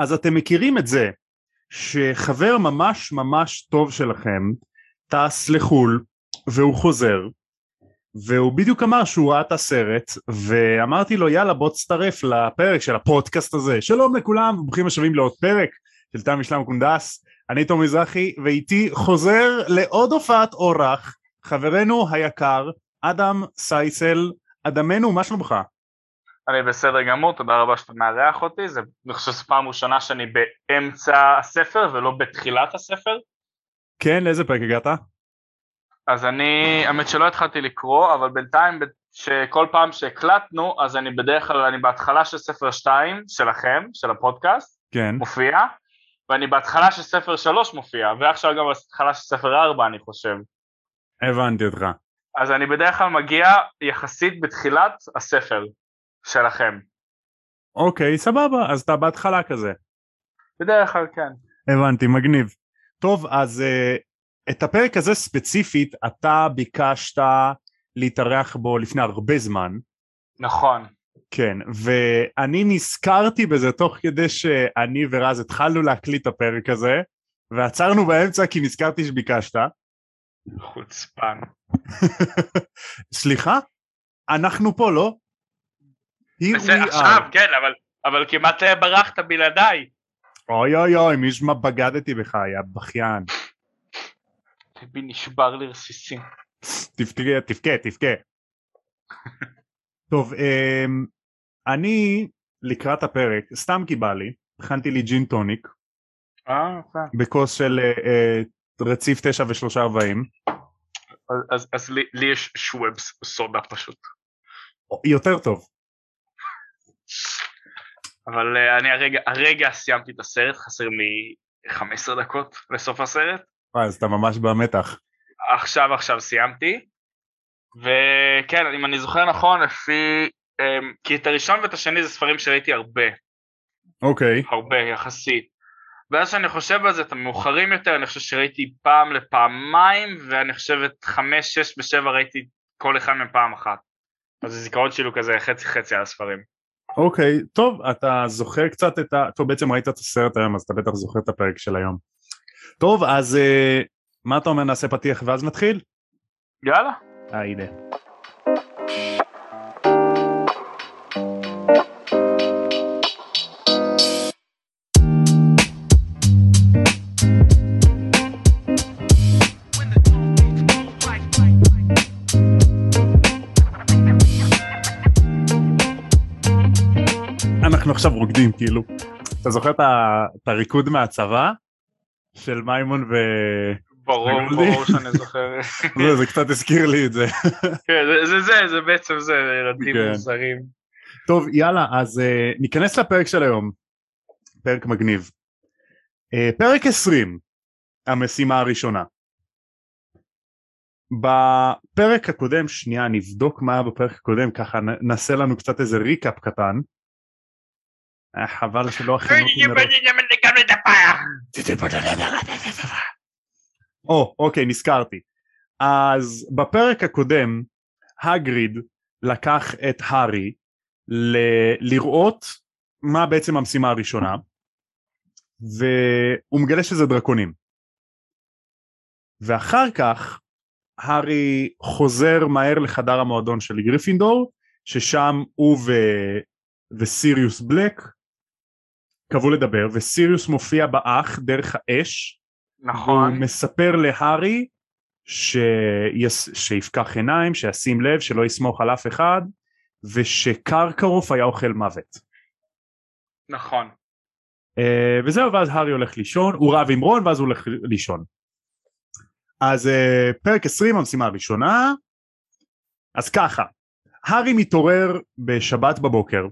אז אתם מכירים את זה שחבר ממש ממש טוב שלכם טס לחו"ל והוא חוזר והוא בדיוק אמר שהוא ראה את הסרט ואמרתי לו יאללה בוא תצטרף לפרק של הפודקאסט הזה. שלום לכולם וברוכים השבים לעוד פרק של תם משלם קונדס. אני תום מזרחי ואיתי חוזר לעוד הופעת אורח חברנו היקר אדם סייסל. אדמנו מה שלומך? אני בסדר גמור, תודה רבה שאתה מארח אותי, זה, אני חושב שזו פעם ראשונה שאני באמצע הספר ולא בתחילת הספר. כן, לאיזה פרק הגעת? אז אני, האמת שלא התחלתי לקרוא, אבל בינתיים שכל פעם שהקלטנו, אז אני בדרך כלל, אני בהתחלה של ספר 2 שלכם, של הפודקאסט, כן. מופיע, ואני בהתחלה של ספר 3 מופיע, ועכשיו גם בהתחלה של ספר 4 אני חושב. הבנתי אותך. אז אני בדרך כלל מגיע יחסית בתחילת הספר שלכם. אוקיי, סבבה, אז אתה בהתחלה כזה. בדרך כלל כן. הבנתי, מגניב. טוב, אז uh, את הפרק הזה ספציפית אתה ביקשת להתארח בו לפני הרבה זמן. נכון. כן, ואני נזכרתי בזה תוך כדי שאני ורז התחלנו להקליט את הפרק הזה, ועצרנו באמצע כי נזכרתי שביקשת. חוצפן. סליחה? אנחנו פה, לא? עכשיו, כן, אבל, אבל כמעט ברחת בלעדיי. אוי אוי אוי, מי שמה בגדתי בך, יא בכיין. ליבי נשבר לרסיסים. תבכה, תבכה, תבכה. טוב, אמ, אני לקראת הפרק, סתם כי בא לי, הכנתי לי ג'ין טוניק. אה, בכוס של אה, אה, רציף 9 ו-340. אז, אז לי, לי יש שוובס סודה פשוט. יותר טוב. אבל uh, אני הרגע, הרגע סיימתי את הסרט, חסר לי 15 דקות לסוף הסרט. וואי, אז אתה ממש במתח. עכשיו עכשיו סיימתי, וכן, אם אני זוכר נכון, לפי... Um, כי את הראשון ואת השני זה ספרים שראיתי הרבה. אוקיי. Okay. הרבה, יחסית. ואז שאני חושב על זה, את המאוחרים יותר, אני חושב שראיתי פעם לפעמיים, ואני חושב את חמש, שש ושבע ראיתי כל אחד מהם פעם אחת. אז הזיכרון שלי הוא כזה חצי חצי על הספרים. אוקיי, okay, טוב, אתה זוכר קצת את ה... טוב, בעצם ראית את הסרט היום, אז אתה בטח זוכר את הפרק של היום. טוב, אז uh, מה אתה אומר, נעשה פתיח ואז נתחיל? יאללה. אה, הנה. עכשיו רוקדים כאילו. אתה זוכר את הריקוד מהצבא של מימון ו... ברור, ברור שאני זוכר. לא, זה קצת הזכיר לי את זה. כן, זה זה, זה בעצם זה, ילדים כן. מוזרים. טוב, יאללה, אז uh, ניכנס לפרק של היום. פרק מגניב. Uh, פרק 20, המשימה הראשונה. בפרק הקודם, שנייה, נבדוק מה היה בפרק הקודם, ככה נעשה לנו קצת איזה ריקאפ קטן. היה חבל שלא הכינו אותי או, אוקיי, נזכרתי. אז בפרק הקודם, הגריד לקח את הארי ל- לראות מה בעצם המשימה הראשונה, והוא מגלה שזה דרקונים. ואחר כך, הארי חוזר מהר לחדר המועדון של גריפינדור, ששם הוא ו... וסיריוס בלק קבעו לדבר וסיריוס מופיע באח דרך האש. נכון. הוא מספר להארי שיס... שיפקח עיניים שישים לב שלא יסמוך על אף אחד ושקרקרוף היה אוכל מוות. נכון. uh, וזהו ואז הארי הולך לישון הוא רב עם רון ואז הוא הולך לישון. אז uh, פרק 20 המשימה הראשונה. אז ככה הארי מתעורר בשבת בבוקר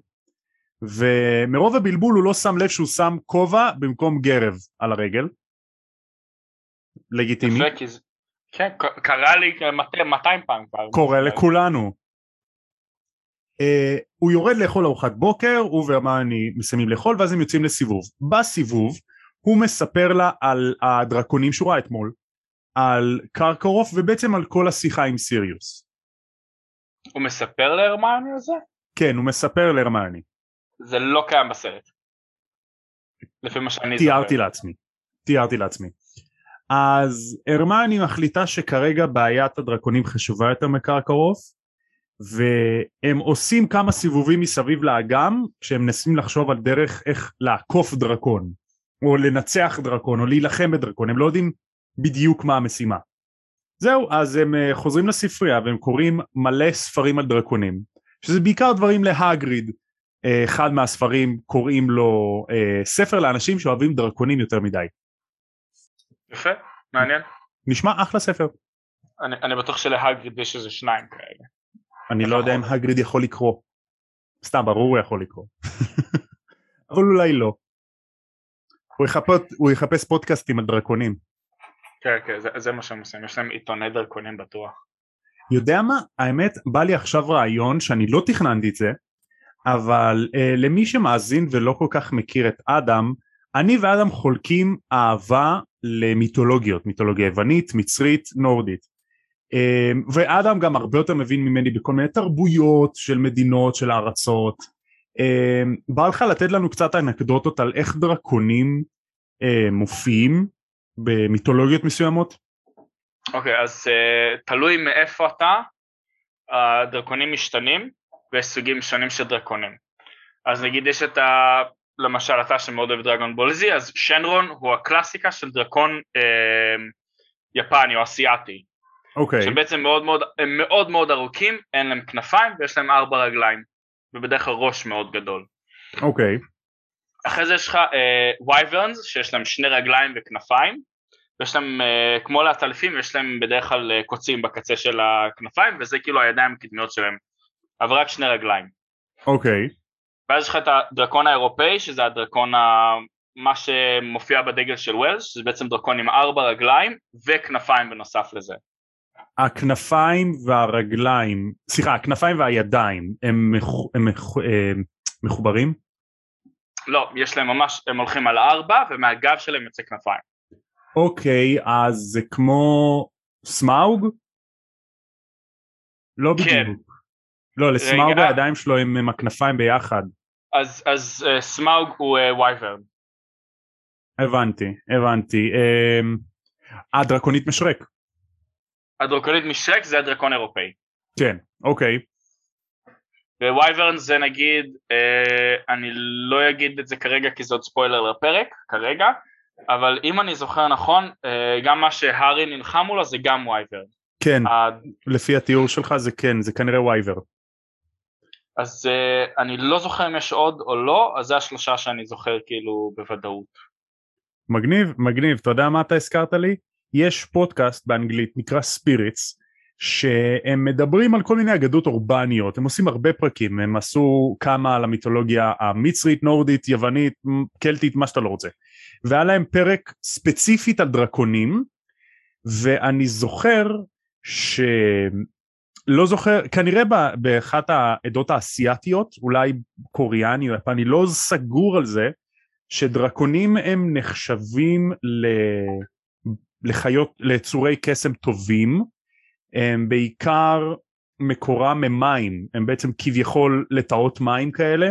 ומרוב הבלבול הוא לא שם לב שהוא שם כובע במקום גרב על הרגל. לגיטימי. כן, קרה לי 200 פעם כבר. קורה לכולנו. Uh, הוא יורד לאכול ארוחת בוקר, הוא והרמני מסיימים לאכול ואז הם יוצאים לסיבוב. בסיבוב הוא מספר לה על הדרקונים שהוא ראה אתמול, על קרקרוף ובעצם על כל השיחה עם סיריוס. הוא מספר להרמני על זה? כן, הוא מספר להרמני. זה לא קיים בסרט. לפי מה שאני זוכר. תיארתי לעצמי, תיארתי לעצמי. אז הרמני מחליטה שכרגע בעיית הדרקונים חשובה יותר מקרקרוף והם עושים כמה סיבובים מסביב לאגם כשהם מנסים לחשוב על דרך איך לעקוף דרקון או לנצח דרקון או להילחם בדרקון הם לא יודעים בדיוק מה המשימה זהו אז הם אה, חוזרים לספרייה והם קוראים מלא ספרים על דרקונים שזה בעיקר דברים להגריד אחד מהספרים קוראים לו אה, ספר לאנשים שאוהבים דרקונים יותר מדי. יפה, מעניין. נשמע אחלה ספר. אני, אני בטוח שלהגריד יש איזה שניים כאלה. אני לא יודע אם הגריד יכול לקרוא. סתם ברור הוא יכול לקרוא. אבל אולי לא. הוא יחפש, הוא יחפש פודקאסטים על דרקונים. כן, כן, זה, זה מה שהם עושים, יש להם עיתוני דרכונים בטוח. יודע מה? האמת בא לי עכשיו רעיון שאני לא תכננתי את זה אבל uh, למי שמאזין ולא כל כך מכיר את אדם אני ואדם חולקים אהבה למיתולוגיות מיתולוגיה יוונית מצרית נורדית. uh, ואדם גם הרבה יותר מבין ממני בכל מיני תרבויות של מדינות של ארצות. uh, בא לך לתת לנו קצת אנקדוטות על איך דרקונים uh, מופיעים במיתולוגיות מסוימות? אוקיי, okay, אז uh, תלוי מאיפה אתה, הדרקונים משתנים ויש סוגים שונים של דרקונים. אז נגיד יש את ה... למשל אתה שמאוד אוהב דרגון בולזי, אז שנרון הוא הקלאסיקה של דרקון אה, יפני או אסיאתי. אוקיי. אוקיי. שבעצם מאוד מאוד, הם מאוד מאוד ארוכים, אין להם כנפיים ויש להם ארבע רגליים. ובדרך כלל ראש מאוד גדול. אוקיי. אוקיי. אחרי זה יש לך wyverns אה, שיש להם שני רגליים וכנפיים ויש להם אה, כמו לעטלפים יש להם בדרך כלל אה, קוצים בקצה של הכנפיים וזה כאילו הידיים הקדמיות שלהם אבל רק שני רגליים. אוקיי. אוקיי. ואז יש לך את הדרקון האירופאי שזה הדרקון ה... מה שמופיע בדגל של ווילס שזה בעצם דרקון עם ארבע רגליים וכנפיים בנוסף לזה. הכנפיים והרגליים, סליחה, הכנפיים והידיים הם, מח... הם מח... הם מחוברים? לא, יש להם ממש, הם הולכים על ארבע ומהגב שלהם יוצא כנפיים. אוקיי, אז זה כמו סמאוג? לא כן. לא, לסמאוג הידיים שלו עם הכנפיים ביחד. אז, אז אה, סמאוג הוא אה, wyvern. הבנתי, הבנתי. אה, הדרקונית משרק. הדרקונית משרק זה הדרקון אירופאי. כן, אוקיי. ו wyvern זה נגיד, אה, אני לא אגיד את זה כרגע כי זה עוד ספוילר לפרק, כרגע, אבל אם אני זוכר נכון, אה, גם מה שהארי נלחם מולו זה גם wyvern. כן, ה... לפי התיאור שלך זה כן, זה כנראה wyvern. אז אה, אני לא זוכר אם יש עוד או לא, אז זה השלושה שאני זוכר כאילו בוודאות. מגניב, מגניב, אתה יודע מה אתה הזכרת לי? יש פודקאסט באנגלית נקרא ספיריטס שהם מדברים על כל מיני אגדות אורבניות, הם עושים הרבה פרקים, הם עשו כמה על המיתולוגיה המצרית, נורדית, יוונית, קלטית, מה שאתה לא רוצה. והיה להם פרק ספציפית על דרקונים, ואני זוכר ש... לא זוכר, כנראה באחת העדות האסייתיות, אולי קוריאני או יפני, לא סגור על זה, שדרקונים הם נחשבים ל... לחיות, ליצורי קסם טובים, הם בעיקר מקורם ממים, הם בעצם כביכול לטאות מים כאלה,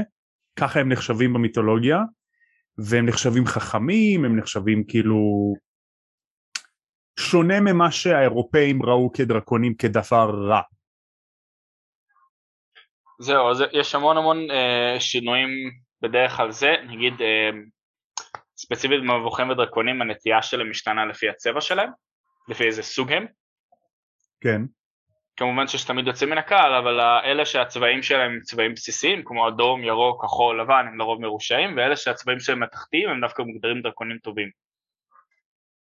ככה הם נחשבים במיתולוגיה, והם נחשבים חכמים, הם נחשבים כאילו שונה ממה שהאירופאים ראו כדרקונים כדבר רע. זהו, אז יש המון המון אה, שינויים בדרך כלל זה, נגיד אה, ספציפית במבוכים ודרקונים הנטייה שלהם משתנה לפי הצבע שלהם, לפי איזה סוג הם. כן. כמובן שיש תמיד יוצאים מן הכלל, אבל אלה שהצבעים שלהם הם צבעים בסיסיים, כמו אדום, ירוק, כחול, לבן, הם לרוב מרושעים, ואלה שהצבעים שלהם מתחתיים הם דווקא מוגדרים דרקונים טובים.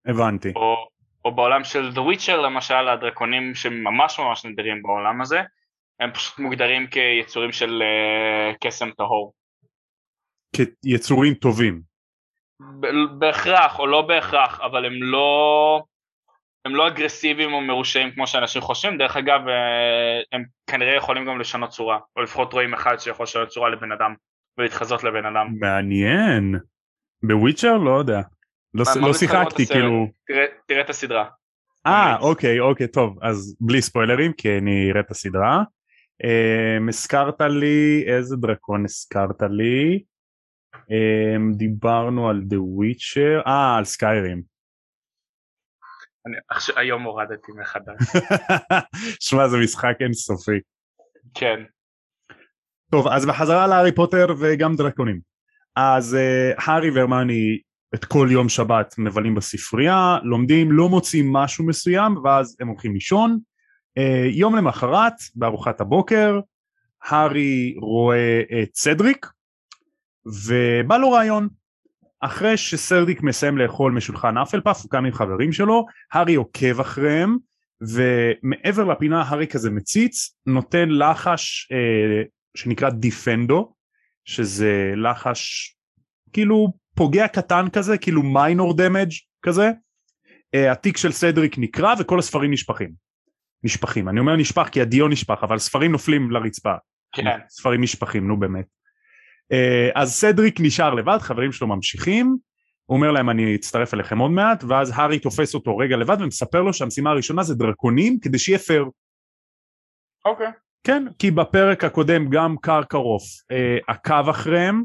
הבנתי. או, או בעולם של The Witcher למשל, הדרקונים שממש ממש נדירים בעולם הזה, הם פשוט מוגדרים כיצורים של uh, קסם טהור. כיצורים טובים. בהכרח או לא בהכרח, אבל הם לא... הם לא אגרסיביים או מרושעים כמו שאנשים חושבים, דרך אגב אה, הם כנראה יכולים גם לשנות צורה, או לפחות רואים אחד שיכול לשנות צורה לבן אדם ולהתחזות לבן אדם. מעניין, בוויצ'ר לא יודע, לא, לא שיחקתי כאילו. תראה, תראה את הסדרה. אה אוקיי אוקיי טוב אז בלי ספוילרים כי אני אראה את הסדרה. Um, הזכרת לי איזה דרקון הזכרת לי אמ, דיברנו על The Witcher, אה, על סקיירים. אני עכשיו, היום הורדתי מחדש. שמע, זה משחק אינסופי. כן. טוב, אז בחזרה להארי פוטר וגם דרקונים. אז uh, הארי והרמני את כל יום שבת מבלים בספרייה, לומדים, לא מוצאים משהו מסוים, ואז הם הולכים לישון. Uh, יום למחרת, בארוחת הבוקר, הארי רואה את סדריק, ובא לו רעיון. אחרי שסרדיק מסיים לאכול משולחן אפלפף, הוא קם עם חברים שלו, הארי עוקב אחריהם, ומעבר לפינה הארי כזה מציץ, נותן לחש אה, שנקרא דיפנדו, שזה לחש כאילו פוגע קטן כזה, כאילו מיינור דמג' כזה. אה, התיק של סדריק נקרע וכל הספרים נשפכים. נשפכים, אני אומר נשפך כי הדיו נשפך, אבל ספרים נופלים לרצפה. כן. ספרים נשפכים, נו באמת. אה, אז סדריק נשאר לבד, חברים שלו ממשיכים, הוא אומר להם אני אצטרף אליכם עוד מעט, ואז הארי תופס אותו רגע לבד ומספר לו שהמשימה הראשונה זה דרקונים כדי שיהיה פייר. אוקיי. כן, כי בפרק הקודם גם קרקרוף אה, עקב אחריהם,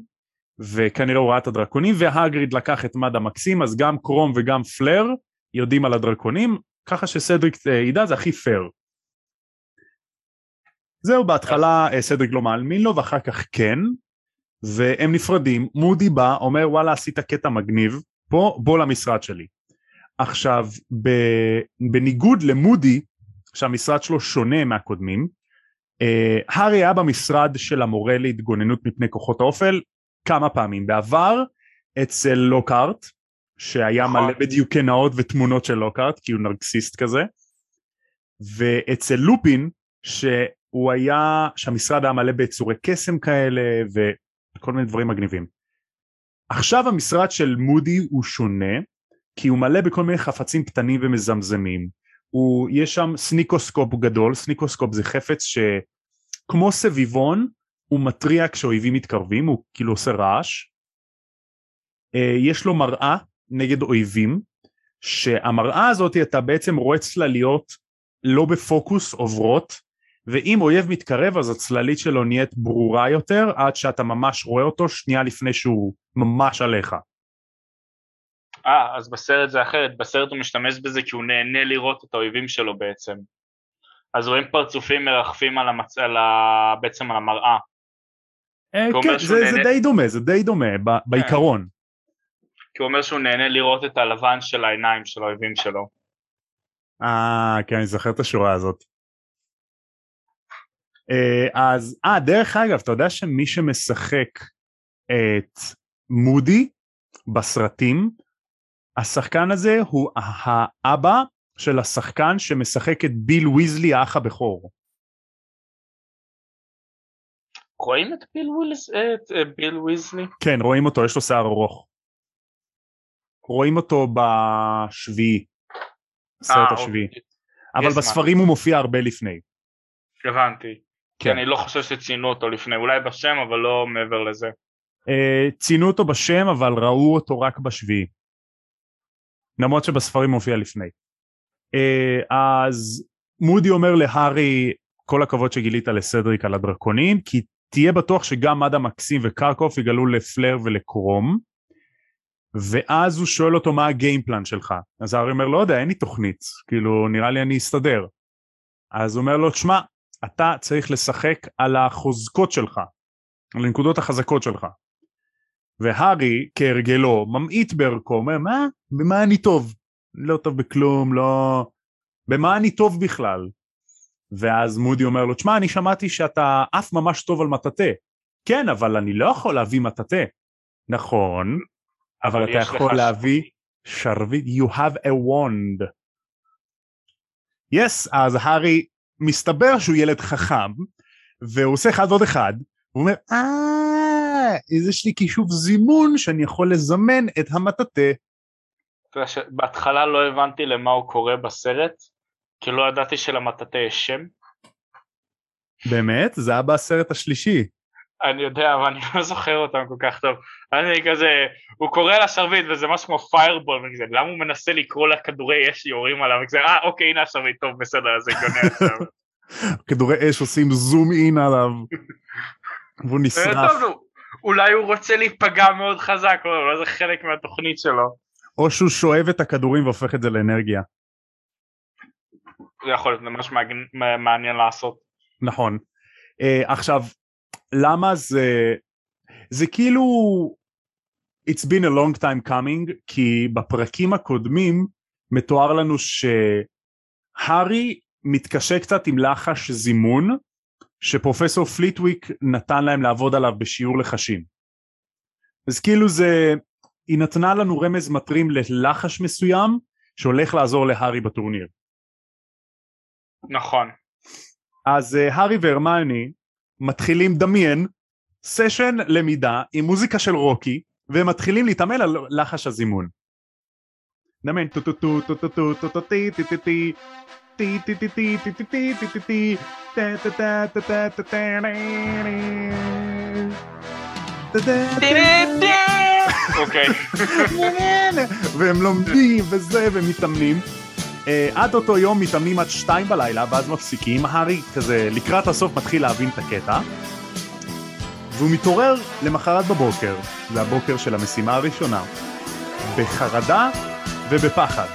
וכנראה הוא ראה את הדרקונים, והגריד לקח את מד המקסים, אז גם קרום וגם פלר יודעים על הדרקונים, ככה שסדריק אה, ידע זה הכי פייר. זהו, בהתחלה אה, סדריק לא מאמין לו, ואחר כך כן, והם נפרדים, מודי בא, אומר וואלה עשית קטע מגניב, פה בוא למשרד שלי. עכשיו, בניגוד למודי, שהמשרד שלו שונה מהקודמים, אה, הארי היה במשרד של המורה להתגוננות מפני כוחות האופל כמה פעמים בעבר אצל לוקארט שהיה נכון. מלא בדיוקי נאות ותמונות של לוקארט כי הוא נרקסיסט כזה ואצל לופין שהוא היה שהמשרד היה מלא ביצורי קסם כאלה וכל מיני דברים מגניבים. עכשיו המשרד של מודי הוא שונה כי הוא מלא בכל מיני חפצים קטנים ומזמזמים הוא, יש שם סניקוסקופ גדול, סניקוסקופ זה חפץ שכמו סביבון הוא מתריע כשאויבים מתקרבים, הוא כאילו עושה רעש. אה, יש לו מראה נגד אויבים, שהמראה הזאת אתה בעצם רואה צלליות לא בפוקוס עוברות, ואם אויב מתקרב אז הצללית שלו נהיית ברורה יותר עד שאתה ממש רואה אותו שנייה לפני שהוא ממש עליך. אה, אז בסרט זה אחרת, בסרט הוא משתמש בזה כי הוא נהנה לראות את האויבים שלו בעצם. אז רואים פרצופים מרחפים על המצ... על ה... בעצם על המראה. אה, כן, זה, נהנה... זה די דומה, זה די דומה ב... כן. בעיקרון. כי הוא אומר שהוא נהנה לראות את הלבן של העיניים של האויבים שלו. אה, כן, אני זוכר את השורה הזאת. אה, אז, אה, דרך אגב, אתה יודע שמי שמשחק את מודי בסרטים, השחקן הזה הוא האבא של השחקן שמשחק את ביל ויזלי האח הבכור. רואים את ביל, וויז, את אה, ביל ויזלי? כן רואים אותו יש לו שיער ארוך. רואים אותו בשביעי. סרט אה, השביעי. אוקיי. אבל בספרים הוא מופיע הרבה לפני. הבנתי. כן. כי אני לא חושב שציינו אותו לפני אולי בשם אבל לא מעבר לזה. Uh, ציינו אותו בשם אבל ראו אותו רק בשביעי. למרות שבספרים מופיע לפני. Uh, אז מודי אומר להארי כל הכבוד שגילית לסדריק על הדרקונים כי תהיה בטוח שגם מדה מקסים וקרקוף יגלו לפלר ולקרום ואז הוא שואל אותו מה הגיימפלן שלך? אז הארי אומר לא יודע אין לי תוכנית. כאילו נראה לי אני אסתדר. אז הוא אומר לו תשמע אתה צריך לשחק על החוזקות שלך על הנקודות החזקות שלך. והארי כהרגלו ממעיט בערכו אומר מה? במה אני טוב? לא טוב בכלום לא במה אני טוב בכלל? ואז מודי אומר לו תשמע אני שמעתי שאתה עף ממש טוב על מטאטא. כן אבל אני לא יכול להביא מטאטא. נכון אבל אתה יכול להביא שרביט you have a wand yes אז הארי מסתבר שהוא ילד חכם והוא עושה אחד ועוד אחד הוא אומר אה יש לי כישוב זימון שאני יכול לזמן את המטאטא בהתחלה לא הבנתי למה הוא קורא בסרט כי לא ידעתי שלמטאטא יש שם. באמת? זה היה בסרט השלישי. אני יודע, אבל אני לא זוכר אותם כל כך טוב. אני כזה, הוא קורא לשרביט וזה משהו כמו פיירבול, וכזה, למה הוא מנסה לקרוא לכדורי אש שיורים עליו, וכזה, אה, אוקיי, הנה השרביט, טוב, בסדר, אז זה גונה עכשיו. כדורי אש עושים זום אין עליו, והוא נשרף. טוב, אולי הוא רוצה להיפגע מאוד חזק, או אולי זה חלק מהתוכנית שלו. או שהוא שואב את הכדורים והופך את זה לאנרגיה. זה יכול להיות ממש מעניין לעשות. נכון. Uh, עכשיו, למה זה... זה כאילו... It's been a long time coming, כי בפרקים הקודמים מתואר לנו שהארי מתקשה קצת עם לחש זימון, שפרופסור פליטוויק נתן להם לעבוד עליו בשיעור לחשים. אז כאילו זה... היא נתנה לנו רמז מטרים ללחש מסוים שהולך לעזור להארי בטורניר. נכון. אז אה, הארי והרמיוני מתחילים דמיין סשן למידה עם מוזיקה של רוקי והם מתחילים להתאמן על לחש הזימון. דמיין טו טו טו טו טו טו טו טו טי טי טי טי טי טי טי טי טי טי טי טי טי טי טה טה טה טה טה טה טה טה טה טה אוקיי. והם לומדים וזה ומתאמנים אה, עד אותו יום מתאמנים עד שתיים בלילה ואז מפסיקים. הארי כזה לקראת הסוף מתחיל להבין את הקטע. והוא מתעורר למחרת בבוקר. זה הבוקר של המשימה הראשונה. בחרדה ובפחד.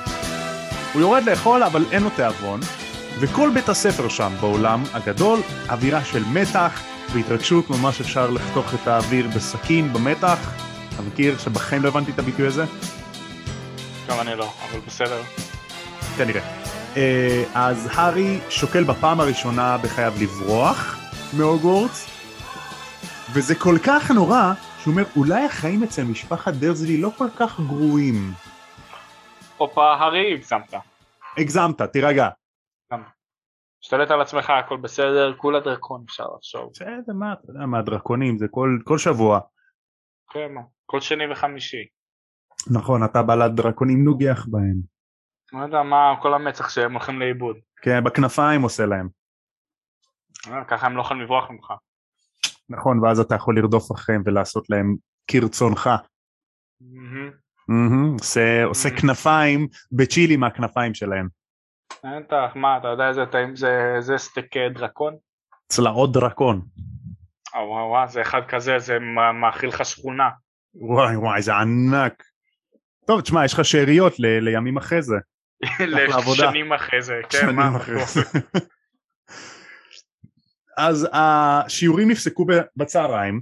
הוא יורד לאכול אבל אין לו תיאבון. וכל בית הספר שם בעולם הגדול אווירה של מתח והתרגשות ממש אפשר לחתוך את האוויר בסכין במתח. אתה מכיר שבחיים לא הבנתי את הביטוי הזה? גם אני לא, אבל בסדר. כנראה. אה, אז הארי שוקל בפעם הראשונה בחייו לברוח מהוגוורטס, וזה כל כך נורא, שהוא אומר אולי החיים אצל משפחת דרזלי לא כל כך גרועים. הופה, הארי, הגזמת. הגזמת, תירגע. השתלט על עצמך, הכל בסדר, כולה דרקון אפשר לחשוב. בסדר, מה, אתה יודע מה, דרקונים זה כל, כל שבוע. כן, מה, כל שני וחמישי. נכון, אתה בלט דרקונים נוגח בהם. לא יודע מה כל המצח שהם הולכים לאיבוד. כן, בכנפיים עושה להם. אה, ככה הם לא יכולים לברוח ממך. נכון, ואז אתה יכול לרדוף אחריהם ולעשות להם כרצונך. עושה. כנפיים בצ'ילי מהכנפיים שלהם. בטח, מה, אתה יודע איזה טעים זה, סטייק אה, דרקון? צלעות דרקון. אה, וואו וואו, זה אחד כזה, זה מאכיל לך שכונה. וואי וואי זה ענק. טוב תשמע יש לך שאריות לימים אחרי זה. לשנים אחרי זה, כן, מה, אחרי זה. אז השיעורים נפסקו בצהריים,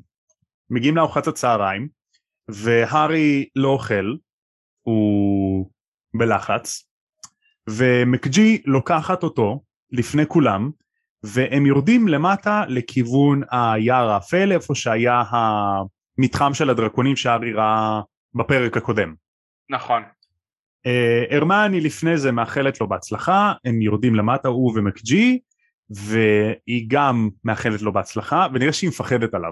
מגיעים לארוחת הצהריים, והארי לא אוכל, הוא בלחץ, ומקג'י לוקחת אותו לפני כולם, והם יורדים למטה לכיוון היער האפל, איפה שהיה המתחם של הדרקונים שהארי ראה בפרק הקודם. נכון. אה, הרמני לפני זה מאחלת לו בהצלחה, הם יורדים למטה הוא ומקג'י, והיא גם מאחלת לו בהצלחה, ונראה שהיא מפחדת עליו,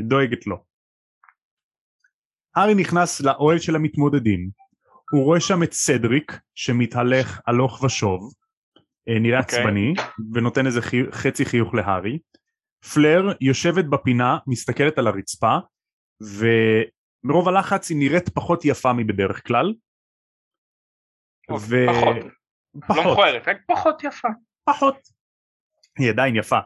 דואגת לו. הארי נכנס לאוהל של המתמודדים, הוא רואה שם את סדריק שמתהלך הלוך ושוב, אה, נראה אוקיי. עצבני, ונותן איזה חי... חצי חיוך להארי. פלר יושבת בפינה, מסתכלת על הרצפה, ומרוב הלחץ היא נראית פחות יפה מבדרך כלל. אוקיי, פחות. לא מכוערת, רק פחות יפה. פחות. היא עדיין יפה.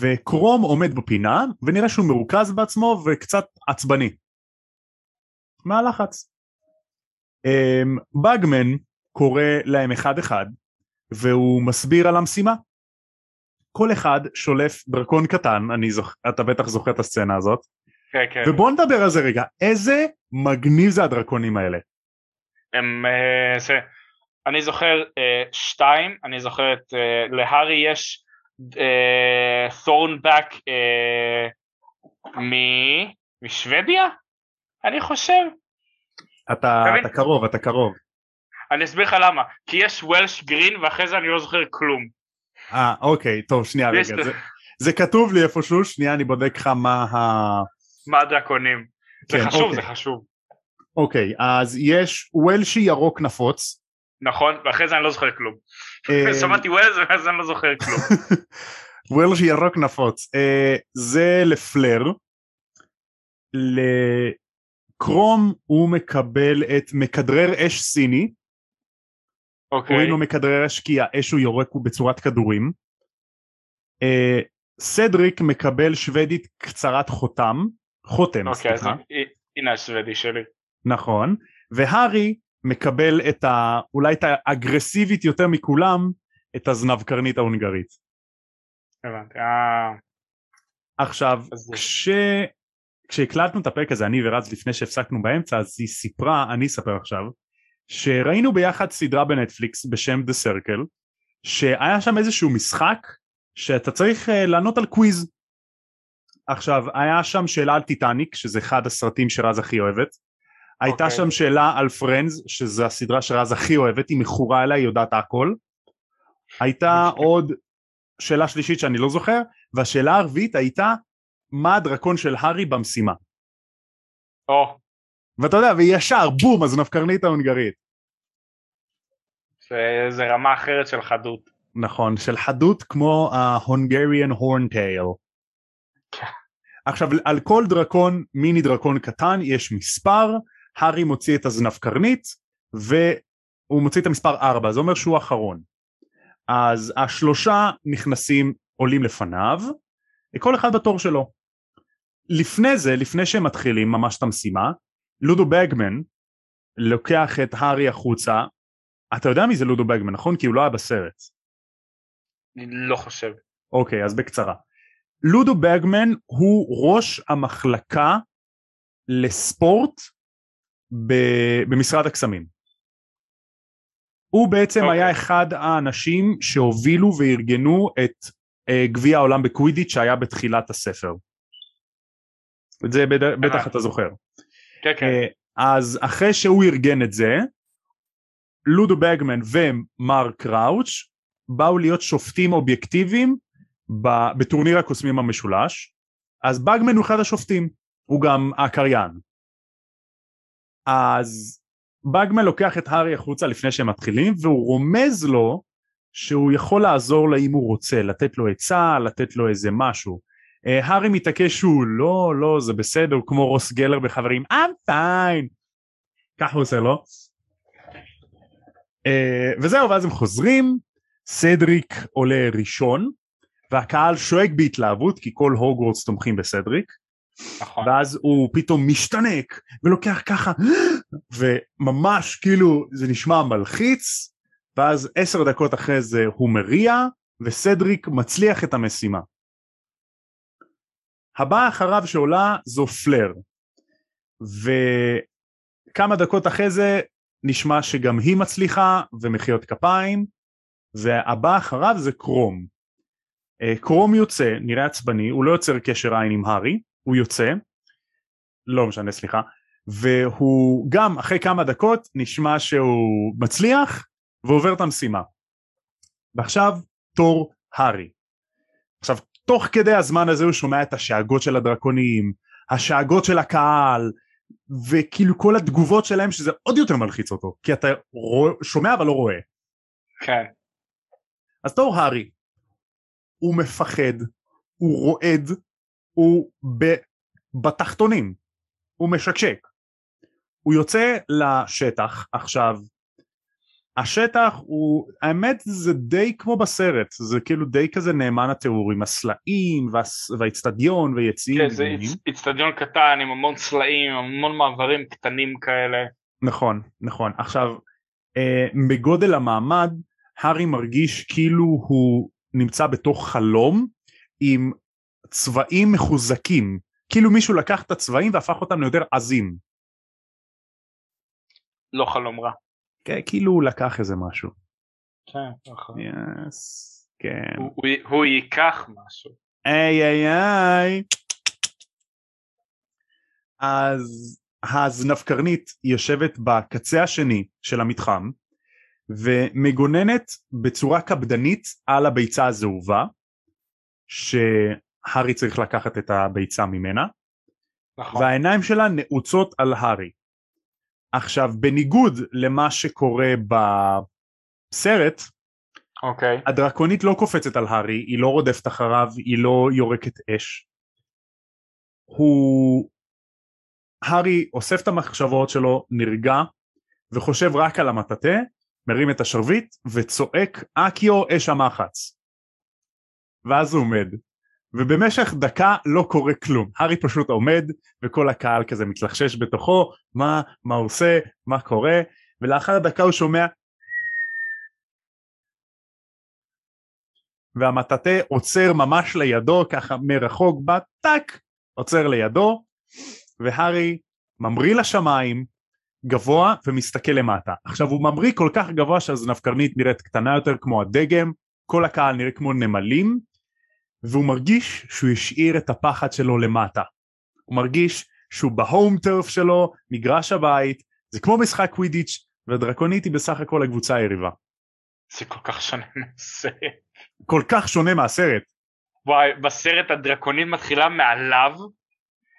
וקרום עומד בפינה ונראה שהוא מרוכז בעצמו וקצת עצבני. מהלחץ. אמ, באגמן קורא להם אחד אחד והוא מסביר על המשימה. כל אחד שולף דרקון קטן, אני זוכ... אתה בטח זוכר את הסצנה הזאת, כן, כן. ובוא נדבר על זה רגע, איזה מגניב זה הדרקונים האלה. הם, אה, זה, אני זוכר אה, שתיים, אני זוכר את, אה, להארי יש תורנבק משוודיה, אני חושב. אתה, אתה קרוב, אתה קרוב. אני אסביר לך למה, כי יש וולש גרין ואחרי זה אני לא זוכר כלום. אה, אוקיי, טוב, שנייה רגע. זה, זה כתוב לי איפשהו, שנייה אני בודק לך מה ה... מה הדרקונים. זה כן, חשוב, אוקיי. זה חשוב. אוקיי, אז יש וולשי ירוק נפוץ. נכון, ואחרי זה אני לא זוכר כלום. אה, שמעתי ווילס ואז אני לא זוכר כלום. וולשי ירוק נפוץ. אה, זה לפלר. לקרום הוא מקבל את מכדרר אש סיני. אוקיי, קוראים לו מכדרר אש כי האש הוא יורק הוא בצורת כדורים. אה, סדריק מקבל שוודית קצרת חותם חותם, אוקיי, סליחה. הי- הנה השוודי שלי. נכון, והארי מקבל את ה... אולי את האגרסיבית יותר מכולם, את הזנב קרנית ההונגרית. הבנתי. אה, עכשיו, כש... כשהקלטנו את הפרק הזה, אני ורז לפני שהפסקנו באמצע, אז היא סיפרה, אני אספר עכשיו, שראינו ביחד סדרה בנטפליקס בשם The Circle, שהיה שם איזשהו משחק שאתה צריך אה, לענות על quiz. עכשיו, היה שם שאלה על טיטניק, שזה אחד הסרטים שרז הכי אוהבת. הייתה אוקיי. שם שאלה על Friends, שזו הסדרה שרז הכי אוהבת, היא מכורה אליה, היא יודעת הכל. הייתה אוקיי. עוד שאלה שלישית שאני לא זוכר, והשאלה הרביעית הייתה מה הדרקון של הארי במשימה. או, ואתה יודע, וישר בום, הזנב קרנית ההונגרית. זה- זה רמה אחרת של חדות. נכון, של חדות כמו Horntail. כן. עכשיו, על כל דרקון, מיני דרקון קטן, יש מספר, הארי מוציא את הזנב קרנית, והוא מוציא את המספר 4, זה אומר שהוא אחרון. אז השלושה נכנסים, עולים לפניו, כל אחד בתור שלו. לפני זה, לפני שהם מתחילים ממש את המשימה, לודו בגמן לוקח את הארי החוצה, אתה יודע מי זה לודו בגמן, נכון? כי הוא לא היה בסרט. אני לא חושב. אוקיי, אז בקצרה. לודו בגמן הוא ראש המחלקה לספורט במשרד הקסמים. הוא בעצם אוקיי. היה אחד האנשים שהובילו וארגנו את אה, גביע העולם בקווידיץ' שהיה בתחילת הספר. את זה בד- בטח אתה זוכר. כן, כן. אה, אז אחרי שהוא ארגן את זה, לודו בגמן ומר קראוץ' באו להיות שופטים אובייקטיביים בטורניר הקוסמים המשולש, אז בגמן הוא אחד השופטים, הוא גם הקריין. אז בגמן לוקח את הארי החוצה לפני שהם מתחילים, והוא רומז לו שהוא יכול לעזור לה אם הוא רוצה, לתת לו עצה, לתת לו איזה משהו. אה, הארי מתעקש שהוא לא, לא, זה בסדר, כמו רוס גלר בחברים, I'm fine. ככה הוא עושה לו. אה, וזהו, ואז הם חוזרים, סדריק עולה ראשון, והקהל שואג בהתלהבות, כי כל הוגוורטס תומכים בסדריק, נכון. ואז הוא פתאום משתנק, ולוקח ככה, וממש כאילו זה נשמע מלחיץ, ואז עשר דקות אחרי זה הוא מריע, וסדריק מצליח את המשימה. הבאה אחריו שעולה זו פלר, וכמה דקות אחרי זה נשמע שגם היא מצליחה ומחיאות כפיים, והבא אחריו זה קרום. אה, קרום יוצא, נראה עצבני, הוא לא יוצר קשר עין עם הארי, הוא יוצא, לא משנה סליחה, והוא גם אחרי כמה דקות נשמע שהוא מצליח ועובר את המשימה. ועכשיו תור הארי. עכשיו תוך כדי הזמן הזה הוא שומע את השאגות של הדרקונים, השאגות של הקהל, וכאילו כל התגובות שלהם שזה עוד יותר מלחיץ אותו, כי אתה רוא, שומע אבל לא רואה. כן. אז תור הארי, הוא מפחד, הוא רועד, הוא ב, בתחתונים, הוא משקשק. הוא יוצא לשטח עכשיו, השטח הוא, האמת זה די כמו בסרט, זה כאילו די כזה נאמן התיאור עם הסלעים והאיצטדיון ויציעים. כן, זה איצטדיון קטן עם המון צלעים, המון מעברים קטנים כאלה. נכון, נכון. עכשיו, אה, בגודל המעמד, הארי מרגיש כאילו הוא נמצא בתוך חלום עם צבעים מחוזקים. כאילו מישהו לקח את הצבעים והפך אותם ליותר עזים. לא חלום רע. כן, כאילו הוא לקח איזה משהו. כן, נכון. יס, כן. הוא- הוא- הוא ייקח משהו. איי איי איי. אז הזנבקרנית יושבת בקצה השני של המתחם ומגוננת בצורה קפדנית על הביצה הזהובה שהארי צריך לקחת את הביצה ממנה נכון. והעיניים שלה נעוצות על הארי. עכשיו בניגוד למה שקורה בסרט אוקיי. הדרקונית לא קופצת על הארי, היא לא רודפת אחריו, היא לא יורקת אש. הוא... הארי אוסף את המחשבות שלו, נרגע, וחושב רק על המטאטה, מרים את השרביט, וצועק אקיו אש המחץ. ואז הוא עומד, ובמשך דקה לא קורה כלום. הארי פשוט עומד וכל הקהל כזה מתלחשש בתוכו, מה, מה עושה, מה קורה, ולאחר דקה הוא שומע והמטאטה עוצר ממש לידו, ככה מרחוק בא, טאק, עוצר לידו, והארי ממריא לשמיים, גבוה ומסתכל למטה. עכשיו הוא ממריא כל כך גבוה שהזנבקרנית נראית קטנה יותר כמו הדגם, כל הקהל נראה כמו נמלים, והוא מרגיש שהוא השאיר את הפחד שלו למטה. הוא מרגיש שהוא בהום טרף שלו, מגרש הבית, זה כמו משחק קווידיץ', והדרקונית היא בסך הכל הקבוצה היריבה. זה כל כך שונה מהסרט. כל כך שונה מהסרט. וואי, בסרט הדרקונית מתחילה מעליו,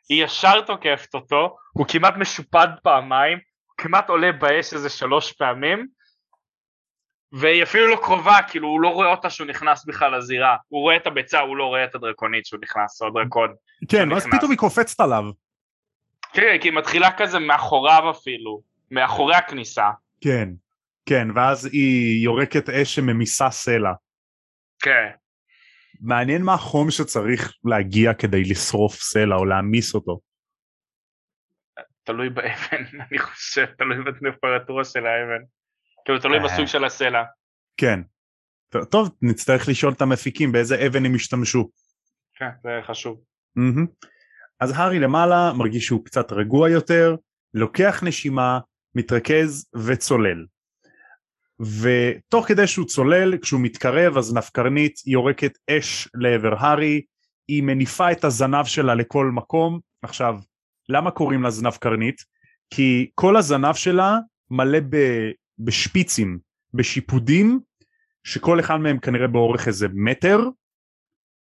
היא ישר תוקפת אותו, הוא כמעט משופד פעמיים, הוא כמעט עולה באש איזה שלוש פעמים, והיא אפילו לא קרובה, כאילו הוא לא רואה אותה שהוא נכנס בכלל לזירה, הוא רואה את הביצה, הוא לא רואה את הדרקונית שהוא נכנס, או הדרקון. כן, ואז פתאום היא קופצת עליו. כן, כי היא מתחילה כזה מאחוריו אפילו, מאחורי הכניסה. כן, כן, ואז היא יורקת אש שממיסה סלע. כן. מעניין מה החום שצריך להגיע כדי לשרוף סלע או להעמיס אותו. תלוי באבן, אני חושב, תלוי בטמפרטורה של האבן. כאילו תלוי בסוג של הסלע. כן. טוב, נצטרך לשאול את המפיקים באיזה אבן הם השתמשו. כן, זה חשוב. אז הארי למעלה מרגיש שהוא קצת רגוע יותר, לוקח נשימה, מתרכז וצולל. ותוך כדי שהוא צולל, כשהוא מתקרב אז נפקרנית יורקת אש לעבר הארי, היא מניפה את הזנב שלה לכל מקום. עכשיו, למה קוראים לה זנב קרנית? כי כל הזנב שלה מלא ב, בשפיצים, בשיפודים, שכל אחד מהם כנראה באורך איזה מטר,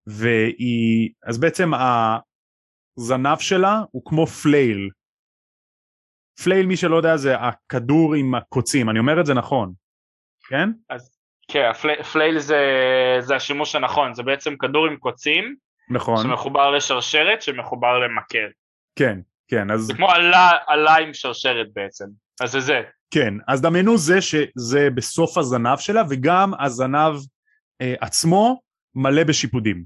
והיא, אז בעצם הזנב שלה הוא כמו flail. flail מי שלא יודע זה הכדור עם הקוצים, אני אומר את זה נכון, כן? אז כן, הפלי, flail זה, זה השימוש הנכון, זה בעצם כדור עם קוצים, נכון. שמחובר לשרשרת שמחובר למקל. כן, כן, אז... זה כמו עלה, עלה עם שרשרת בעצם, אז זה זה. כן, אז דמיינו זה שזה בסוף הזנב שלה וגם הזנב אה, עצמו מלא בשיפודים.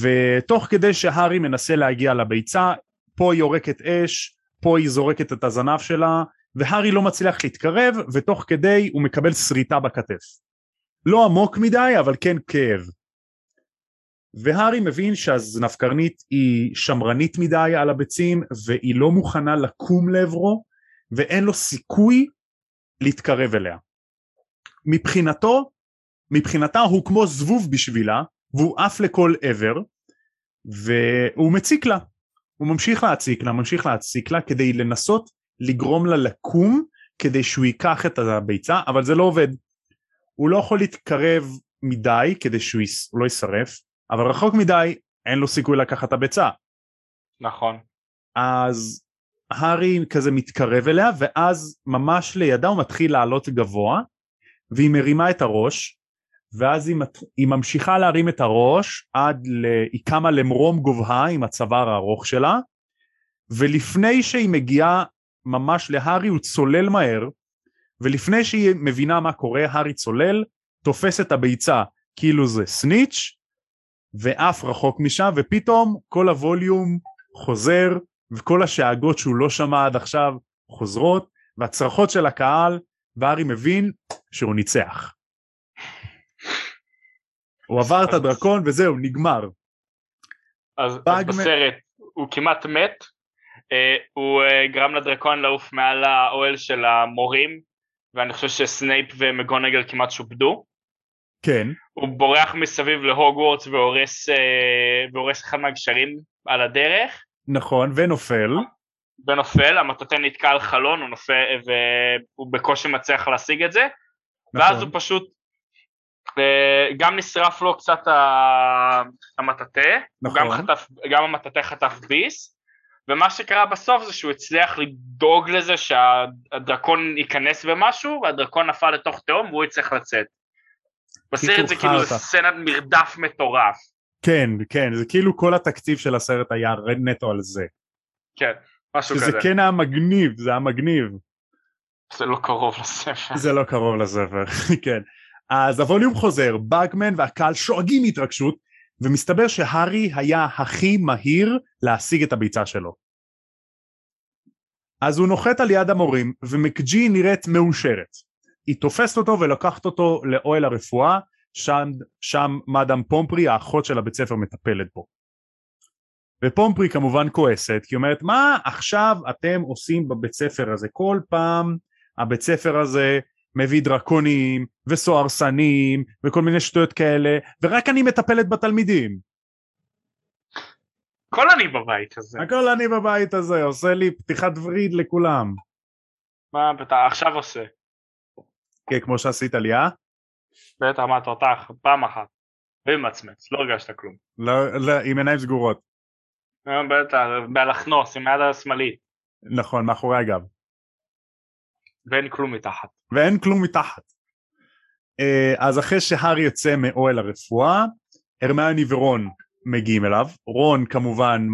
ותוך כדי שהארי מנסה להגיע לביצה, פה היא יורקת אש, פה היא זורקת את הזנב שלה, והארי לא מצליח להתקרב, ותוך כדי הוא מקבל שריטה בכתף. לא עמוק מדי, אבל כן כאב. והארי מבין שהזנבקרנית היא שמרנית מדי על הביצים, והיא לא מוכנה לקום לעברו, ואין לו סיכוי להתקרב אליה. מבחינתו, מבחינתה הוא כמו זבוב בשבילה, והוא עף לכל עבר, והוא מציק לה. הוא ממשיך להציק לה, ממשיך להציק לה, כדי לנסות לגרום לה לקום, כדי שהוא ייקח את הביצה, אבל זה לא עובד. הוא לא יכול להתקרב מדי כדי שהוא לא יישרף, אבל רחוק מדי אין לו סיכוי לקחת את הביצה. נכון. אז הארי כזה מתקרב אליה ואז ממש לידה הוא מתחיל לעלות גבוה והיא מרימה את הראש ואז היא, מת... היא ממשיכה להרים את הראש עד ל... היא קמה למרום גובהה עם הצוואר הארוך שלה ולפני שהיא מגיעה ממש להארי הוא צולל מהר ולפני שהיא מבינה מה קורה הארי צולל תופס את הביצה כאילו זה סניץ' ועף רחוק משם ופתאום כל הווליום חוזר וכל השאגות שהוא לא שמע עד עכשיו חוזרות והצרחות של הקהל והארי מבין שהוא ניצח. הוא עבר את הדרקון וזהו נגמר. אז, אז בסרט הוא כמעט מת, אה, הוא אה, גרם לדרקון לעוף מעל האוהל של המורים ואני חושב שסנייפ ומגונגל כמעט שופדו. כן. הוא בורח מסביב להוגוורטס והורס, אה, והורס אחד מהגשרים על הדרך. נכון, ונופל. ונופל, המטאטא נתקע על חלון, הוא נופל, והוא בקושי מצליח להשיג את זה. נכון. ואז הוא פשוט, אה, גם נשרף לו קצת המטאטא, נכון. גם, חטף, גם המטאטא חטף ביס, ומה שקרה בסוף זה שהוא הצליח לדאוג לזה שהדרקון ייכנס במשהו, והדרקון נפל לתוך תהום והוא יצטרך לצאת. בסרט זה כאילו סצנת מרדף מטורף. כן, כן, זה כאילו כל התקציב של הסרט היה נטו על זה. כן, משהו כזה. שזה כן היה מגניב, זה היה מגניב. זה לא קרוב לספר. זה לא קרוב לספר, כן. אז הווליום חוזר, באגמן והקהל שואגים מהתרגשות, ומסתבר שהארי היה הכי מהיר להשיג את הביצה שלו. אז הוא נוחת על יד המורים ומקג'י נראית מאושרת. היא תופסת אותו ולוקחת אותו לאוהל הרפואה, שם, שם מאדם פומפרי האחות של הבית ספר מטפלת בו. ופומפרי כמובן כועסת כי היא אומרת מה עכשיו אתם עושים בבית ספר הזה כל פעם הבית ספר הזה מביא דרקונים וסוהרסנים וכל מיני שטויות כאלה ורק אני מטפלת בתלמידים. כל אני בבית הזה. הכל אני בבית הזה עושה לי פתיחת וריד לכולם. מה אתה עכשיו עושה? כן כמו שעשית לי אה? בטח מה תותח פעם אחת. ומצמץ לא הרגשת כלום. לא, לא עם עיניים סגורות. אה, בטח באלכנוס עם היד השמאלית. נכון מאחורי הגב. ואין כלום מתחת. ואין כלום מתחת. אה, אז אחרי שהארי יוצא מאוהל הרפואה, הרמיוני ורון מגיעים אליו, רון כמובן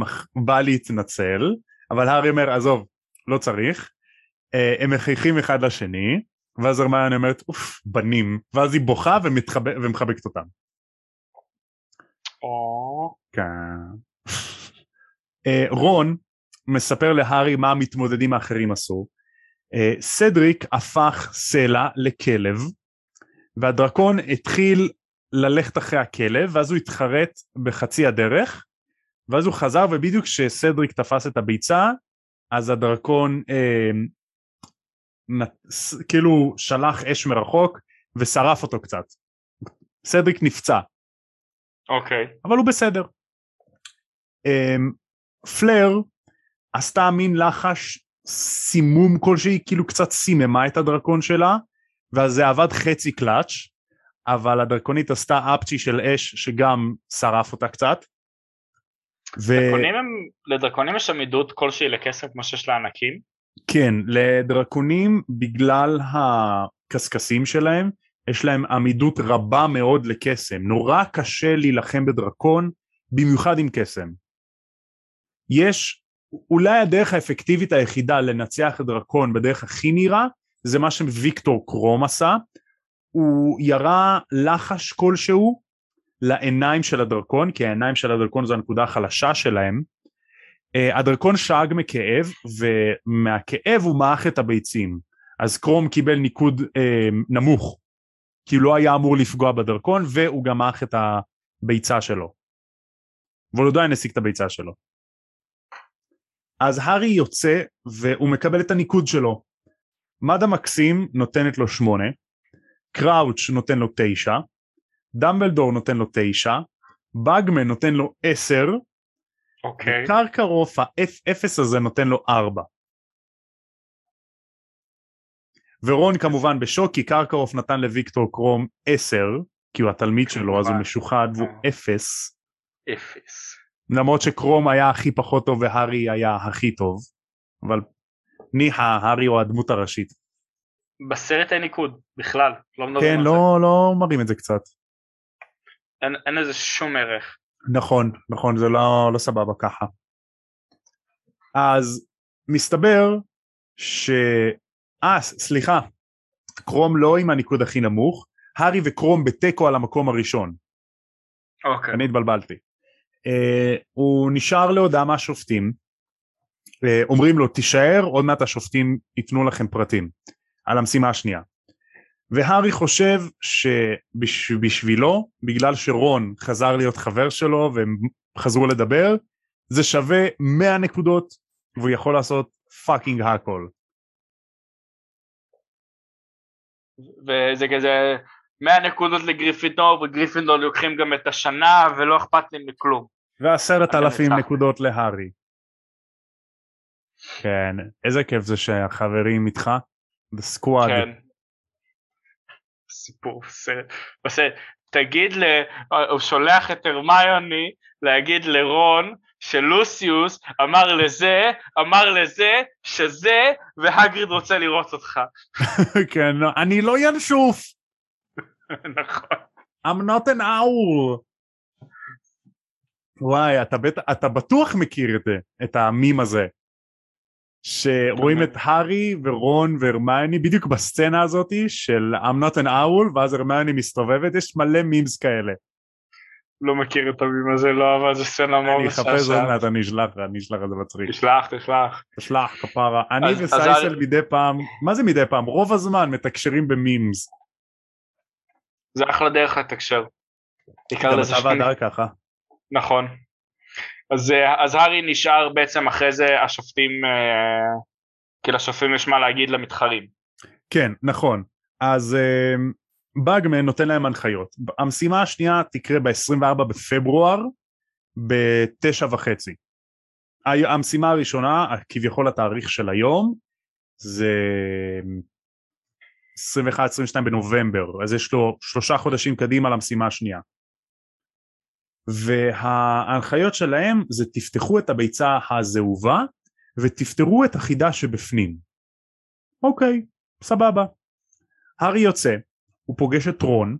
בא להתנצל, אבל הארי אומר עזוב, לא צריך, אה, הם מחייכים אחד לשני, ואז הרמיוני אומרת אוף בנים, ואז היא בוכה ומתחבק, ומחבקת אותם. או... כן. אה, רון מספר להארי מה המתמודדים האחרים עשו, אה, סדריק הפך סלע לכלב והדרקון התחיל ללכת אחרי הכלב ואז הוא התחרט בחצי הדרך ואז הוא חזר ובדיוק כשסדריק תפס את הביצה אז הדרקון אה, כאילו שלח אש מרחוק ושרף אותו קצת. סדריק נפצע. אוקיי. Okay. אבל הוא בסדר. אה, פלר עשתה מין לחש סימום כלשהי, כאילו קצת סיממה את הדרקון שלה, ואז זה עבד חצי קלאץ', אבל הדרקונית עשתה אפצ'י של אש שגם שרף אותה קצת. ו... דרקונים הם, לדרקונים יש עמידות כלשהי לקסם כמו שיש לענקים? כן, לדרקונים בגלל הקשקשים שלהם, יש להם עמידות רבה מאוד לקסם, נורא קשה להילחם בדרקון, במיוחד עם קסם. יש אולי הדרך האפקטיבית היחידה לנצח דרקון בדרך הכי נהירה זה מה שוויקטור קרום עשה. הוא ירה לחש כלשהו לעיניים של הדרקון כי העיניים של הדרקון זו הנקודה החלשה שלהם הדרקון שאג מכאב ומהכאב הוא מעך את הביצים. אז קרום קיבל ניקוד uh, נמוך. כי הוא לא היה אמור לפגוע בדרקון והוא גם מעך את הביצה שלו. אבל הוא עדיין השיג את הביצה שלו. אז הארי יוצא והוא מקבל את הניקוד שלו. מדה מקסים נותנת לו שמונה, קראוץ' נותן לו תשע, דמבלדור נותן לו תשע, באגמן נותן לו עשר, אוקיי. וקרקרוף האפס הזה נותן לו ארבע. ורון כמובן בשוק כי קרקרוף נתן לוויקטור קרום עשר כי הוא התלמיד שלו אז הוא משוחד והוא אפס. אפס. למרות שקרום היה הכי פחות טוב והארי היה הכי טוב אבל ניחא הארי הוא הדמות הראשית. בסרט אין ניקוד בכלל לא כן לא לא מראים את זה קצת. אין, אין לזה שום ערך. נכון נכון זה לא, לא סבבה ככה. אז מסתבר ש... אה סליחה קרום לא עם הניקוד הכי נמוך הארי וקרום בתיקו על המקום הראשון. אוקיי. אני התבלבלתי. אה, הוא נשאר להודעה מהשופטים, אה, אומרים לו תישאר עוד מעט השופטים ייתנו לכם פרטים על המשימה השנייה. והארי חושב שבשבילו, בגלל שרון חזר להיות חבר שלו והם חזרו לדבר, זה שווה 100 נקודות והוא יכול לעשות fucking הכל. וזה כזה 100 נקודות לגריפינדור וגריפינדור לוקחים גם את השנה ולא אכפת לי מכלום. ועשרת אלפים נקודות להארי. כן, איזה כיף זה שהחברים איתך, the squad. כן. סיפור סרט. בסרט. תגיד, ל... הוא שולח את הרמיוני להגיד לרון שלוסיוס אמר לזה, אמר לזה, שזה, והגריד רוצה לראות אותך. כן, אני לא ינשוף. נכון. I'm not an owl. וואי, אתה, בט... אתה בטוח מכיר את זה, את המים הזה. שרואים את הארי ורון והרמיוני בדיוק בסצנה הזאתי של I'm not an owl ואז הרמיוני מסתובבת, יש מלא מימס כאלה. לא מכיר את המים הזה, לא, אבל זה סצנה מאוד אני אחפש עוד מעט, אני אשלח אני אשלח את זה מצחיק. תשלח, תשלח. תשלח, כפרה. אני וסייסל מדי פעם, מה זה מדי פעם? רוב הזמן מתקשרים במימס. זה אחלה דרך לתקשר. גם אתה והדר ככה. נכון. אז, אה, אז הארי נשאר בעצם אחרי זה השופטים, אה, כי לשופטים יש מה להגיד למתחרים. כן, נכון. אז אה, באגמן נותן להם הנחיות. המשימה השנייה תקרה ב-24 בפברואר בתשע וחצי. המשימה הראשונה, כביכול התאריך של היום, זה 21-22 בנובמבר, אז יש לו שלושה חודשים קדימה למשימה השנייה. וההנחיות שלהם זה תפתחו את הביצה הזהובה ותפתרו את החידה שבפנים. אוקיי, סבבה. הארי יוצא, הוא פוגש את רון,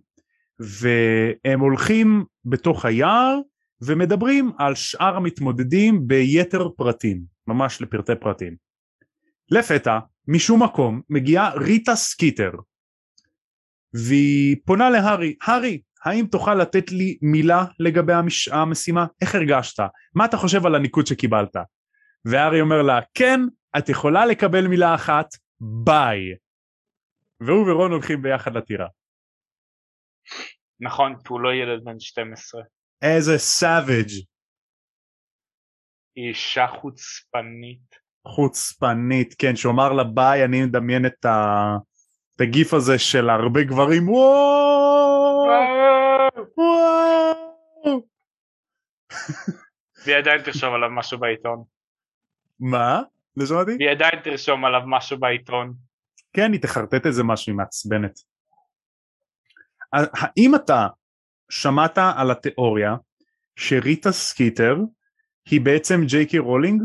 והם הולכים בתוך היער ומדברים על שאר המתמודדים ביתר פרטים, ממש לפרטי פרטים. לפתע, משום מקום, מגיעה ריטה סקיטר, והיא פונה להארי, הארי, האם תוכל לתת לי מילה לגבי המש... המשימה? איך הרגשת? מה אתה חושב על הניקוד שקיבלת? והארי אומר לה, כן, את יכולה לקבל מילה אחת, ביי. והוא ורון הולכים ביחד לטירה. נכון, כי הוא לא ילד בן 12. איזה savage היא אישה חוצפנית. חוצפנית, כן, שהוא אמר לה ביי, אני מדמיין את, ה... את הגיף הזה של הרבה גברים, וואו. והיא עדיין תרשום עליו משהו בעיתון. מה? לא שמעתי? והיא עדיין תרשום עליו משהו בעיתון. כן, היא תחרטט איזה משהו, היא מעצבנת. האם אתה שמעת על התיאוריה שריטה סקיטר היא בעצם ג'יי קי רולינג?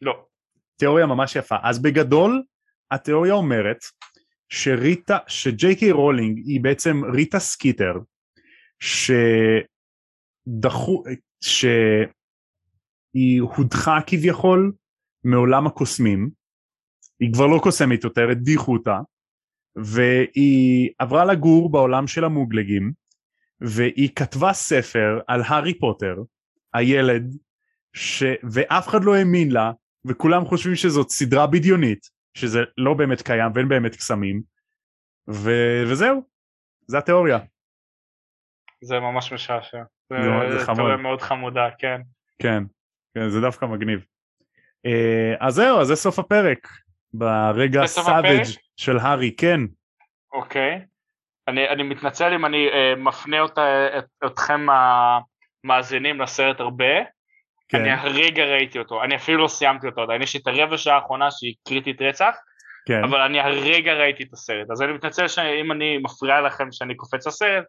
לא. תיאוריה ממש יפה. אז בגדול, התיאוריה אומרת שריטה, שג'יי קיי רולינג היא בעצם ריטה סקיטר, שדחו, שהיא הודחה כביכול מעולם הקוסמים, היא כבר לא קוסמת יותר, הדיחו אותה, והיא עברה לגור בעולם של המוגלגים, והיא כתבה ספר על הארי פוטר, הילד, ש... ואף אחד לא האמין לה, וכולם חושבים שזאת סדרה בדיונית, שזה לא באמת קיים ואין באמת קסמים, ו... וזהו, זה התיאוריה. זה ממש משעשע. זה, זה-. תיאוריה מאוד חמודה, כן. כן, כן, זה דווקא מגניב. אה, אז זהו, אז זה סוף הפרק. ברגע הפרק? של הארי, כן. אוקיי. אני, אני מתנצל אם אני אה, מפנה אותה, את, אתכם המאזינים לסרט הרבה. כן. אני הרגע ראיתי אותו, אני אפילו לא סיימתי אותו עדיין, יש לי את הרבע שעה האחרונה שהיא קריטית רצח, כן. אבל אני הרגע ראיתי את הסרט, אז אני מתנצל שאם אני מפריע לכם שאני קופץ לסרט,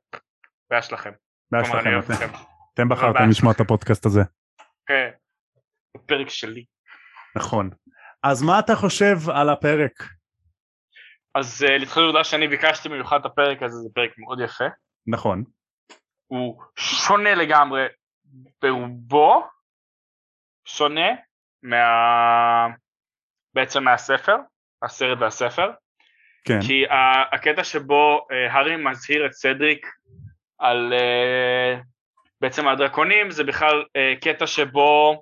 בעיה שלכם. בעיה שלכם, אתם- בחרתם לשמוע את הפודקאסט הזה. כן. הפרק שלי. נכון. אז מה אתה חושב על הפרק? אז uh, להתחיל לעובדה שאני ביקשתי במיוחד את הפרק הזה, זה פרק מאוד יפה. נכון. הוא שונה לגמרי ברובו, שונה מה... בעצם מהספר, הסרט והספר, כן. כי הקטע שבו uh, הארי מזהיר את סדריק על אה, בעצם הדרקונים זה בכלל אה, קטע שבו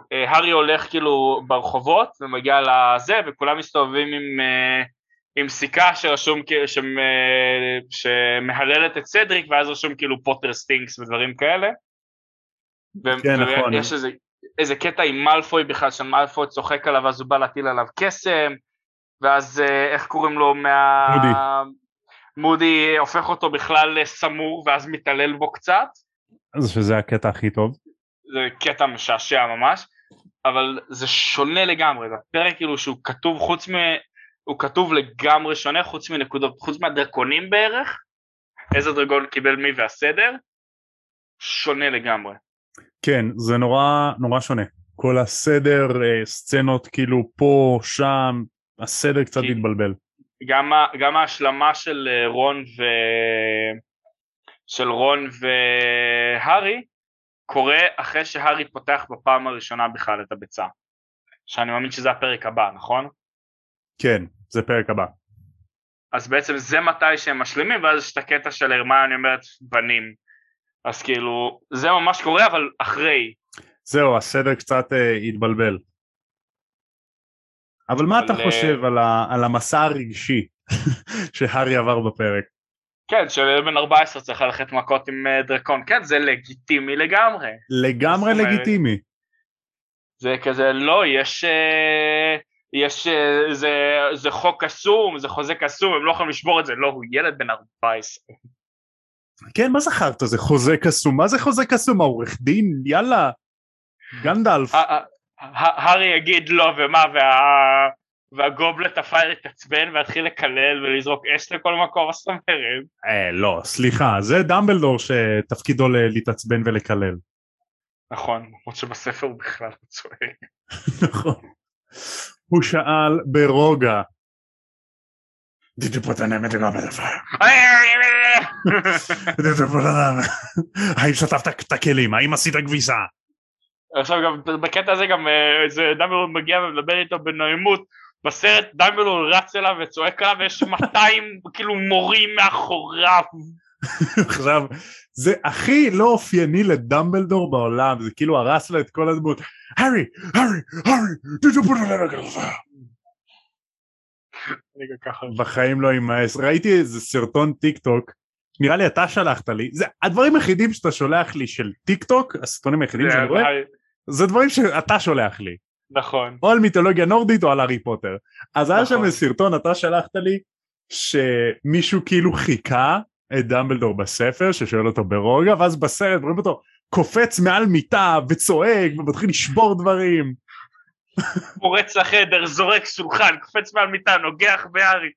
אה, הארי הולך כאילו ברחובות ומגיע לזה וכולם מסתובבים עם, עם סיכה שרשום שמ, שמהללת את סדריק ואז רשום כאילו Potter stinks ודברים כאלה. ו- כן, נכון. ויש איזה, איזה קטע עם מאלפוי בכלל שמאלפוי צוחק עליו אז הוא בא להטיל עליו קסם ואז אה, איך קוראים לו מה... מודי. מודי הופך אותו בכלל לסמור ואז מתעלל בו קצת, אז שזה הקטע הכי טוב. זה קטע משעשע ממש, אבל זה שונה לגמרי, זה פרק כאילו שהוא כתוב חוץ מ... הוא כתוב לגמרי שונה חוץ מנקודות, חוץ מהדרקונים בערך, איזה דרגון קיבל מי והסדר, שונה לגמרי. כן, זה נורא נורא שונה. כל הסדר, אה, סצנות כאילו פה, שם, הסדר קצת כי- התבלבל. גם, גם ההשלמה של אה, רון ו... של רון והארי קורה אחרי שהארי פותח בפעם הראשונה בכלל את הביצה. שאני מאמין שזה הפרק הבא, נכון? כן, זה פרק הבא. אז בעצם זה מתי שהם משלימים, ואז יש את הקטע של הרמיוני אומרת בנים. אז כאילו, זה ממש קורה, אבל אחרי. זהו, הסדר קצת אה, התבלבל. אבל מה אבל, אתה חושב על, ה, על המסע הרגשי שהארי עבר בפרק? כן, שילד בן 14 צריך ללכת מכות עם אה, דרקון, כן, זה לגיטימי לגמרי. לגמרי אומרת- לגיטימי. זה כזה, לא, יש... אה, יש... אה, זה, זה חוק קסום, זה חוזה קסום, הם לא יכולים לשבור את זה. לא, הוא ילד בן 14. כן, מה זכרת? זה חוזה קסום? מה זה חוזה קסום? העורך דין? יאללה. גנדלף. הארי יגיד לא, ומה, וה... והגובלט הפייר יתעצבן ויתחיל לקלל ולזרוק אש לכל מקום, מה זאת אומרת? אה, לא, סליחה, זה דמבלדור שתפקידו להתעצבן ולקלל. נכון, למרות שבספר הוא בכלל לא צועק. נכון. הוא שאל ברוגע. Did you put an name in the fire? Did you put an name? האם שטפת את הכלים? האם עשית כביסה? עכשיו גם בקטע הזה גם אה, איזה דמבלדור מגיע ומדבר איתו בנעימות. בסרט דמבלדור רץ אליו וצועק עליו ויש 200 כאילו מורים מאחוריו. עכשיו, זה הכי לא אופייני לדמבלדור בעולם, זה כאילו הרס לו את כל הדמות. הארי, הארי, הארי, ככה. בחיים לא יימאס. ראיתי איזה סרטון טיק טוק, נראה לי אתה שלחת לי, זה הדברים היחידים שאתה שולח לי של טיק טוק, הסרטונים היחידים שאני רואה, זה דברים שאתה שולח לי, נכון או על מיתולוגיה נורדית או על הארי פוטר. אז היה שם נכון. איזה סרטון, אתה שלחת לי, שמישהו כאילו חיקה את דמבלדור בספר, ששואל אותו ברוגע, ואז בסרט רואים אותו קופץ מעל מיטה וצועק ומתחיל לשבור דברים. פורץ לחדר זורק שולחן קופץ מעל מיטה נוגח בהארי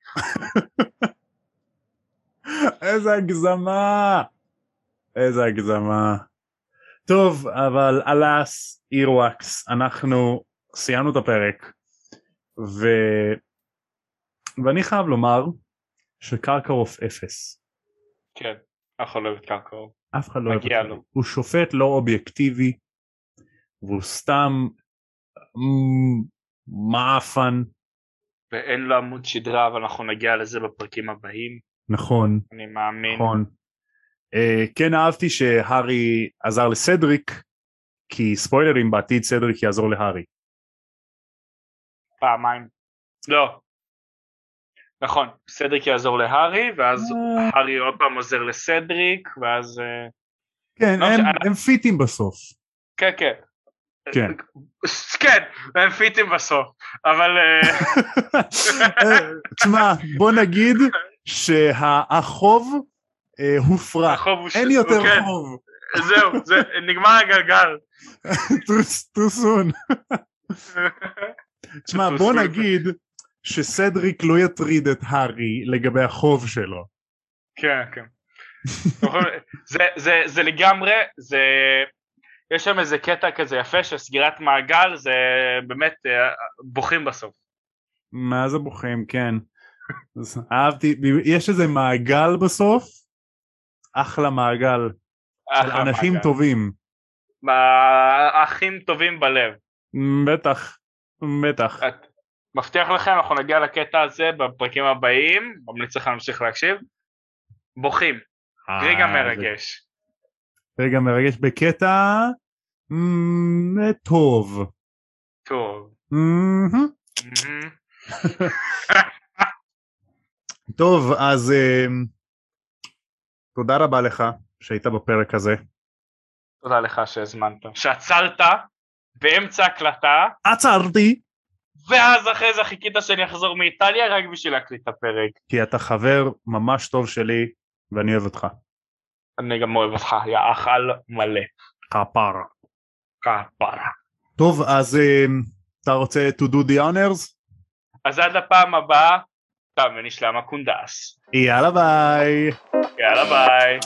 איזה הגזמה! איזה הגזמה. טוב, אבל אלאס, אירווקס, אנחנו סיימנו את הפרק, ו... ואני חייב לומר שקרקרוף אפס. כן אנחנו לא אוהב את קרקעו אף אחד לא אוהב אותו. לו. הוא שופט לא אובייקטיבי, והוא סתם מעפן, ואין לו עמוד שדרה אבל אנחנו נגיע לזה בפרקים הבאים נכון. אני מאמין נכון. Uh, כן אהבתי שהארי עזר לסדריק כי ספוילרים בעתיד סדריק יעזור להארי. פעמיים לא נכון סדריק יעזור להארי ואז אה. הארי עוד פעם עוזר לסדריק ואז אה, כן לא, הם, שאני- הם פיטים בסוף. כן כן כן. כן הם פיטים בסוף אבל אה, אה, תשמע בוא נגיד שהחוב אה, הופרח. החוב הוא ש- אין יותר כן, חוב. זהו זה נגמר הגלגל too- soon. תשמע בוא. נגיד שסדריק לא יטריד את הארי לגבי החוב שלו. כן כן זה זה זה לגמרי זה יש שם איזה קטע כזה יפה של סגירת מעגל זה באמת אה, בוכים בסוף מה זה בוכים כן. אז אהבתי יש איזה מעגל בסוף אחלה מעגל של אנשים מעגל. טובים. מה- אחים טובים בלב. בטח בטח. את- מבטיח לכם אנחנו נגיע לקטע הזה בפרקים הבאים. ממליץ לכם להמשיך להקשיב. בוכים. רגע אה, מרגש. רגע מרגש בקטע טוב. טוב. טוב אז אמ, תודה רבה לך שהיית בפרק הזה. תודה לך שהזמנת. שעצרת באמצע הקלטה. עצרתי. ואז אחרי זה חיכית שאני אחזור מאיטליה רק בשביל להקליט את הפרק. כי אתה חבר ממש טוב שלי ואני אוהב אותך. אני גם אוהב אותך יא אכל מלא. כפרה. כפרה. טוב אז אמ, אתה רוצה to do the honors? אז עד לפעם הבאה תם ונשלם הקונדס יאללה ביי. יאללה ביי